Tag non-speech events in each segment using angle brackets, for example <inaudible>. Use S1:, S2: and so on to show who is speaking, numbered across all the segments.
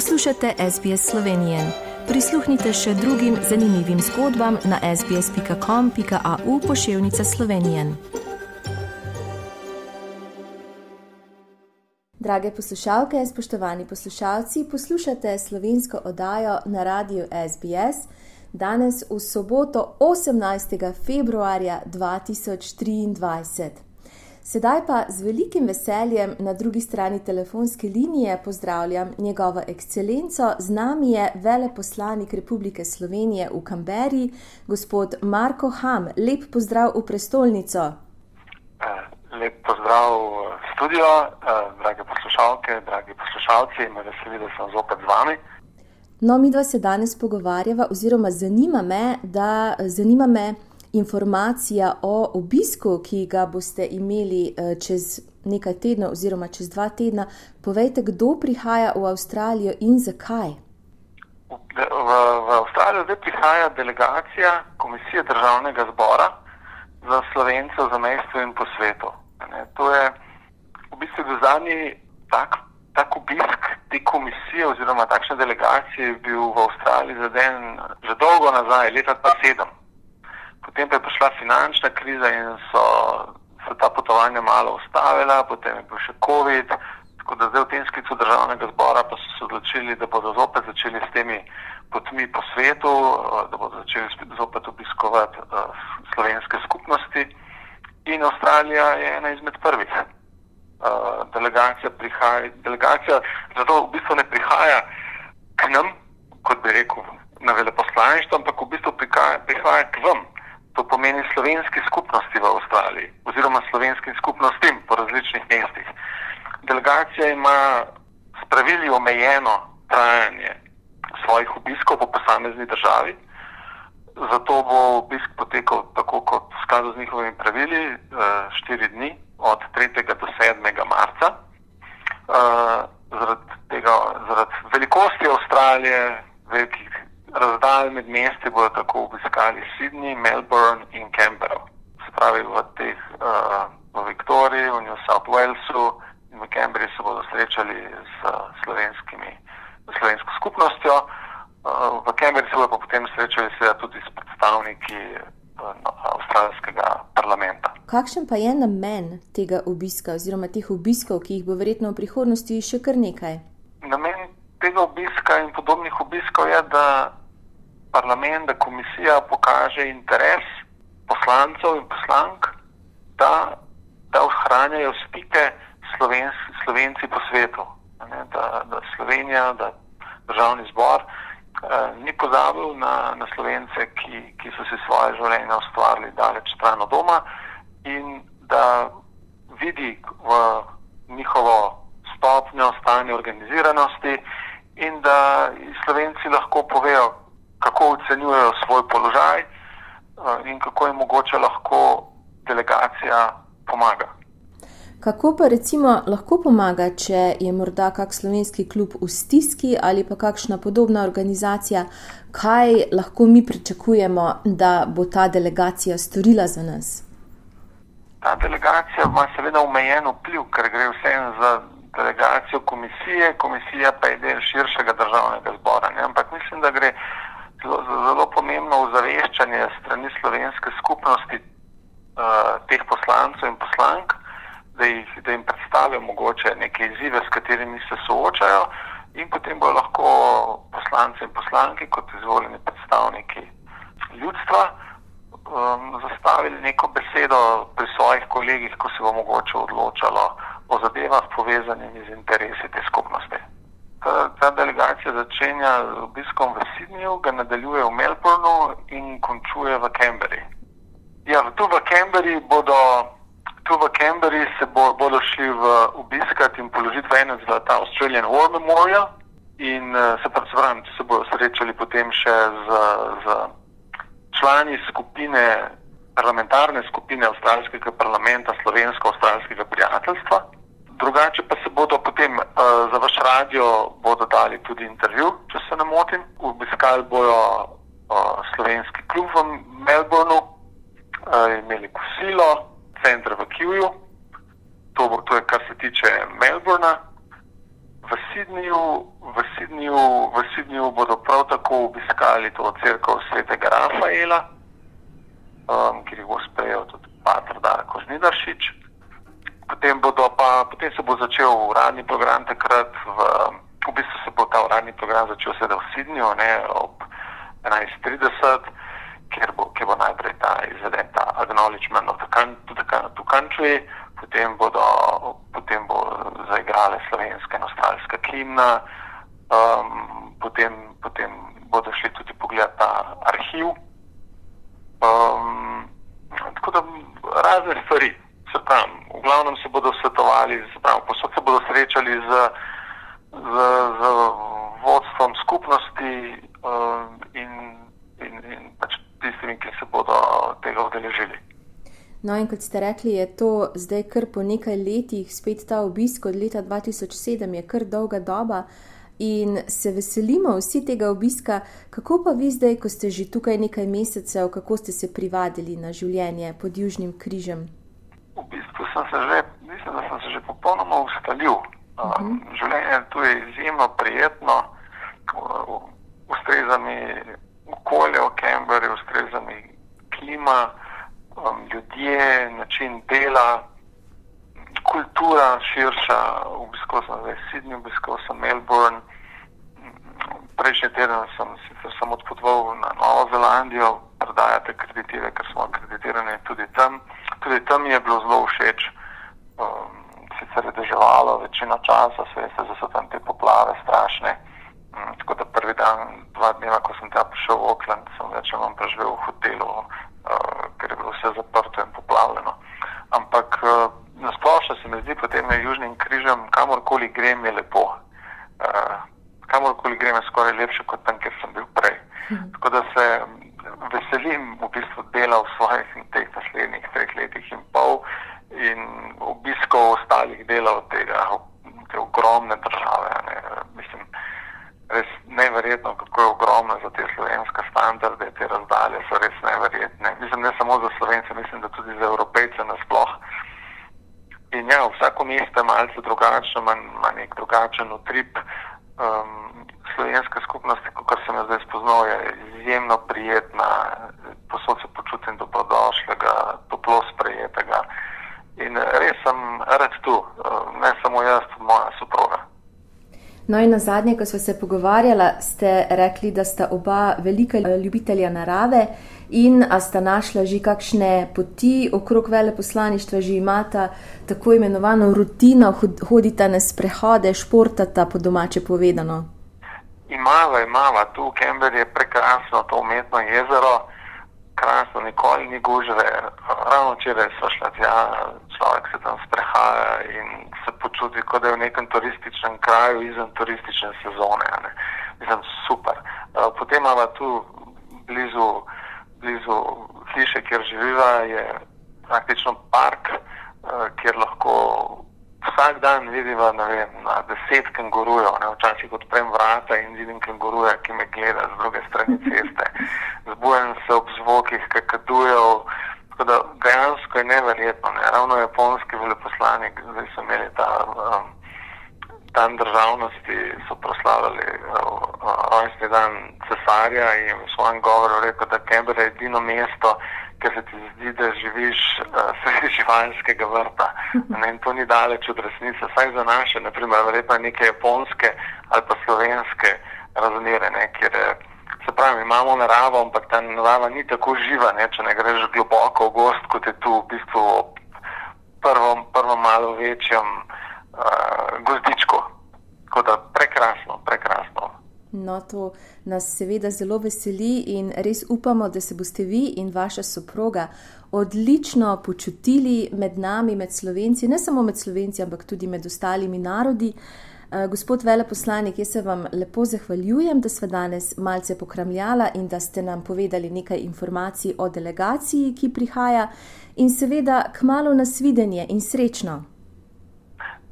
S1: Poslušate SBS Slovenije. Prisluhnite še drugim zanimivim zgodbam na sbsp.com.au pošiljka Slovenije. Drage poslušalke, spoštovani poslušalci, poslušate slovensko oddajo na radiju SBS. Danes v soboto 18. februarja 2023. Sedaj pa z velikim veseljem na drugi strani telefonske linije pozdravljam njegovo ekscelenco. Z nami je veleposlanik Republike Slovenije v Kamberi, gospod Marko Ham. Lep pozdrav v prestolnico.
S2: Eh, lep pozdrav v studio, eh, drage poslušalke, dragi poslušalci. Me veseli, da sem zopet z vami.
S1: No, mi dva se danes pogovarjava, oziroma zanima me, da zanima me informacija o obisku, ki ga boste imeli eh, čez nekaj tednov, oziroma čez dva tedna. Povejte, kdo prihaja v Avstralijo in zakaj?
S2: V, v, Avstralijo zdaj prihaja delegacija Komisije državnega zbora za slovence v zamestju in po svetu. Ne, to je v bistvu zadnji tak, tak obisk te komisije oziroma takšne delegacije bil v Avstraliji zaden že dolgo nazaj, leta 2007. Potem pa je prišla finančna kriza in so se ta potovanja malo ustavila, potem je bil še COVID. Tako da zdaj v tem sklicu državnega zbora pa so se odločili, da bodo zopet začeli s temi potmi po svetu, da bodo začeli zopet obiskovati uh, slovenske skupnosti. In Avstralija je ena izmed prvih. Uh, delegacija prihaja, delegacija zato v bistvu ne prihaja k nam, kot bi rekel, na veleposlaništvo, ampak v bistvu prihaja, prihaja k vam, pomeni slovenski skupnosti v Avstraliji oziroma slovenskim skupnostim po različnih mestih. Delegacija ima s pravili omejeno trajanje svojih obiskov po posamezni državi, zato bo obisk potekal tako kot v skladu z njihovimi pravili, eh, štiri dni od 3. do 7. marca. Eh, zaradi, tega, zaradi velikosti Avstralije, velikih razdalj med mesti bodo tako obiskali Sydney, Melbourne in Canberra. Se pravi, v teh uh, v Viktoriji, v New South Walesu in v Cambridgeu se bodo srečali s slovensko skupnostjo. Uh, v Cambridgeu se bodo pa potem srečali seveda tudi s predstavniki uh, avstralskega parlamenta.
S1: Kakšen pa je namen tega obiska oziroma teh obiskov, ki jih bo verjetno v prihodnosti še kar nekaj?
S2: Namen tega obiska in podobnih obiskov je, da parlament, da komisija pokaže interes poslancev in poslank, da ohranjajo stike Slovenc, Slovenci po svetu. Ne, da, da Slovenija, da državni zbor eh, ni pozabil na, na Slovence, ki, ki so si svoje življenje ustvarili daleč stran od doma in da vidi v njihovo stopnjo stanje organiziranosti in da Slovenci lahko povejo, kako ocenjujejo svoj položaj eh, in kako jim mogoče lahko delegacija pomaga.
S1: Kako pa recimo lahko pomaga, če je morda kak slovenski klub v stiski ali pa kakšna podobna organizacija, kaj lahko mi pričakujemo, da bo ta delegacija storila za nas?
S2: Ta delegacija ima seveda omejen vpliv, ker gre vsem za delegacijo komisije, komisija pa je del širšega državnega zbora. Ne? Ampak mislim, da gre zelo, zelo pomembno ozaveščanje strani slovenske skupnosti uh, teh poslancev in poslank, da, jih, da jim predstavijo mogoče neke izzive, s katerimi se soočajo in potem bodo lahko poslanci in poslanki kot izvoljeni predstavniki ljudstva um, zastavili neko besedo pri svojih kolegih, ko se bo mogoče odločalo o zadevah povezanimi z interesi te skupnosti ta, ta delegacija začenja z obiskom v Sydneyju, ga nadaljuje v Melbourneu in končuje v Canberri. Ja, tu v Canberri bodo. Tu v Canberri se bo, bodo šli v obiskat in položiti venec v ta Australian War Memorial in uh, se pravim, se bodo srečali potem še z, z člani skupine, parlamentarne skupine Avstralskega parlamenta, Slovensko-Avstralskega prijateljstva. Drugače pa se bodo potem uh, za vaš radio bodo dali tudi intervju, če se ne motim. Obiskali bojo uh, slovenski klub v Melbourneu, uh, imeli kosilo, center v Kijuju. To, to je kar se tiče Melbourna. V Sydneyju, v Sidnju, v Sidnju bodo prav tako obiskali to crkvo svetega Rafaela, um, kjer jih bo sprejel tudi Patr Darko Znidaršič. Potem, pa, potem se bo začel uradni program takrat, v, v bistvu se bo ta uradni program začel seveda v Sidnju ne, ob 11.30, kjer bo, kjer bo najprej ta izveden ta acknowledgement of the, the, the country, potem bodo potem bo zaigrale slovenske nostalske kimna, um, potem, potem bodo šli tudi pogledati ta arhiv. Um, tako da razne stvari, se pravi, v glavnem se bodo svetovali, se pravi, posod se bodo srečali z, z, z vodstvom skupnosti um, in, in, in pač tistimi, ki se bodo tega udeležili.
S1: No, in kot ste rekli, je to zdaj kar po nekaj letih, spet ta obisk od leta 2007, je kar dolga doba in se veselimo vsi tega obiska. Kako pa vi zdaj, ko ste že tukaj nekaj mesecev, kako ste se privadili na življenje pod Južnim križem?
S2: V bistvu sem se že, mislim, da sem se že popolnoma ustalil. Uh -huh. um, življenje tu je izjemno prijetno, ustreza mi okolje v Cambridgeu, ustreza mi klima um, ljudje, način dela, kultura širša. Obiskal sem zdaj Sydney, obiskal sem Melbourne. Prejšnji teden sem sicer sem odpotoval na Novo Zelandijo, predajate kreditive, ker smo akreditirani tudi tam. Tudi tam je bilo zelo všeč. Um, sicer je deževalo večino časa, se veste, da so tam te poplave strašne. Um, tako da prvi dan, dva dneva, ko sem tam prišel v Auckland, sem več ali manj preživel v hotelu, uh, ker je bilo vse zaprto in poplavljeno. Ampak uh, na splošno se mi zdi, potem je Južnim križem, kamorkoli grem, je lepo. Uh, kamorkoli grem, je skoraj lepše kot tam, kjer sem bil prej. Mhm. Tako da se veselim v bistvu dela v svojih teh naslednjih treh letih in pol in obiskov ostalih delov tega, te ogromne države. Ne. Mislim, res neverjetno, kako je ogromno za te slovenske standarde, te razdalje so res neverjetne. Mislim, ne samo za slovence, mislim, da tudi za evropejce nasploh. In ja, vsako mesto je malce drugačno, ima, nek drugačen utrip. Um, slovenska skupnost, kot sem jo zdaj spoznal, je izjemno prijetna, posod se počutim dobrodošlega, toplo sprejetega. In res sem rad tu, ne samo jaz, tudi moja soproga.
S1: No, in na zadnje, ko smo se pogovarjali, ste rekli, da sta oba velika ljubitelja narave in a sta našla že kakšne poti okrog veleposlaništva, že imata tako imenovano rutino, hodita na sprehode, športata po domače povedano.
S2: Imava, imava, tu v Kemberju je prekrasno to umetno jezero krasno, nikoli ni gužve. Ravno včeraj smo šli tja, človek se tam sprehaja in se počuti, kot da je v nekem turističnem kraju izven turistične sezone. Mislim, super. Eh, potem imamo tu blizu, blizu hiše, kjer živiva, je praktično park, eh, kjer lahko vsak dan vidiva vem, na deset kengurujev. Včasih odprem vrata in vidim kenguruja, ki me gleda z druge strani ceste. Zbujam se ob zvokih kakadujev. Dejansko je neverjetno. Ne? Ravno japonski veleposlanik, zdaj so imeli ta um, dan državnosti, so proslavljali uh, rojstni dan cesarja in v svojem govoru rekel, da Canberra je edino mesto, ker se ti zdi, da živiš uh, <laughs> sredi živalskega vrta. Ne, in to ni daleč od resnice, saj za naše, naprimer, verjetno neke japonske ali pa slovenske razmere, ne, kjer se pravi, imamo naravo, ampak ta narava ni tako živa, ne, če ne greš globoko v gost, kot je tu v bistvu prvo, prvo malo večjem uh, gozdičku. Tako da prekrasno, prekrasno.
S1: No, to nas seveda zelo veseli in res upamo, da se boste vi in vaša soproga odlično počutili med nami, med slovenci, ne samo med slovenci, ampak tudi med ostalimi narodi. Eh, gospod veleposlanik, jaz se vam lepo zahvaljujem, da ste danes malce pokramljala in da ste nam povedali nekaj informacij o delegaciji, ki prihaja in seveda k malu nasvidenje in srečno.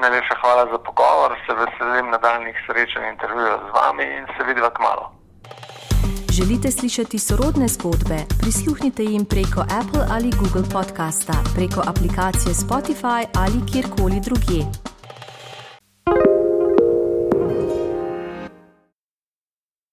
S2: Najlepša hvala za pogovor, se veselim nadaljnih srečanj in intervjujev z vami in se vidiva k malu.
S1: Želite slišati sorodne zgodbe? Prisluhnite jim preko Apple ali Google podcasta, preko aplikacije Spotify ali kjerkoli drugje.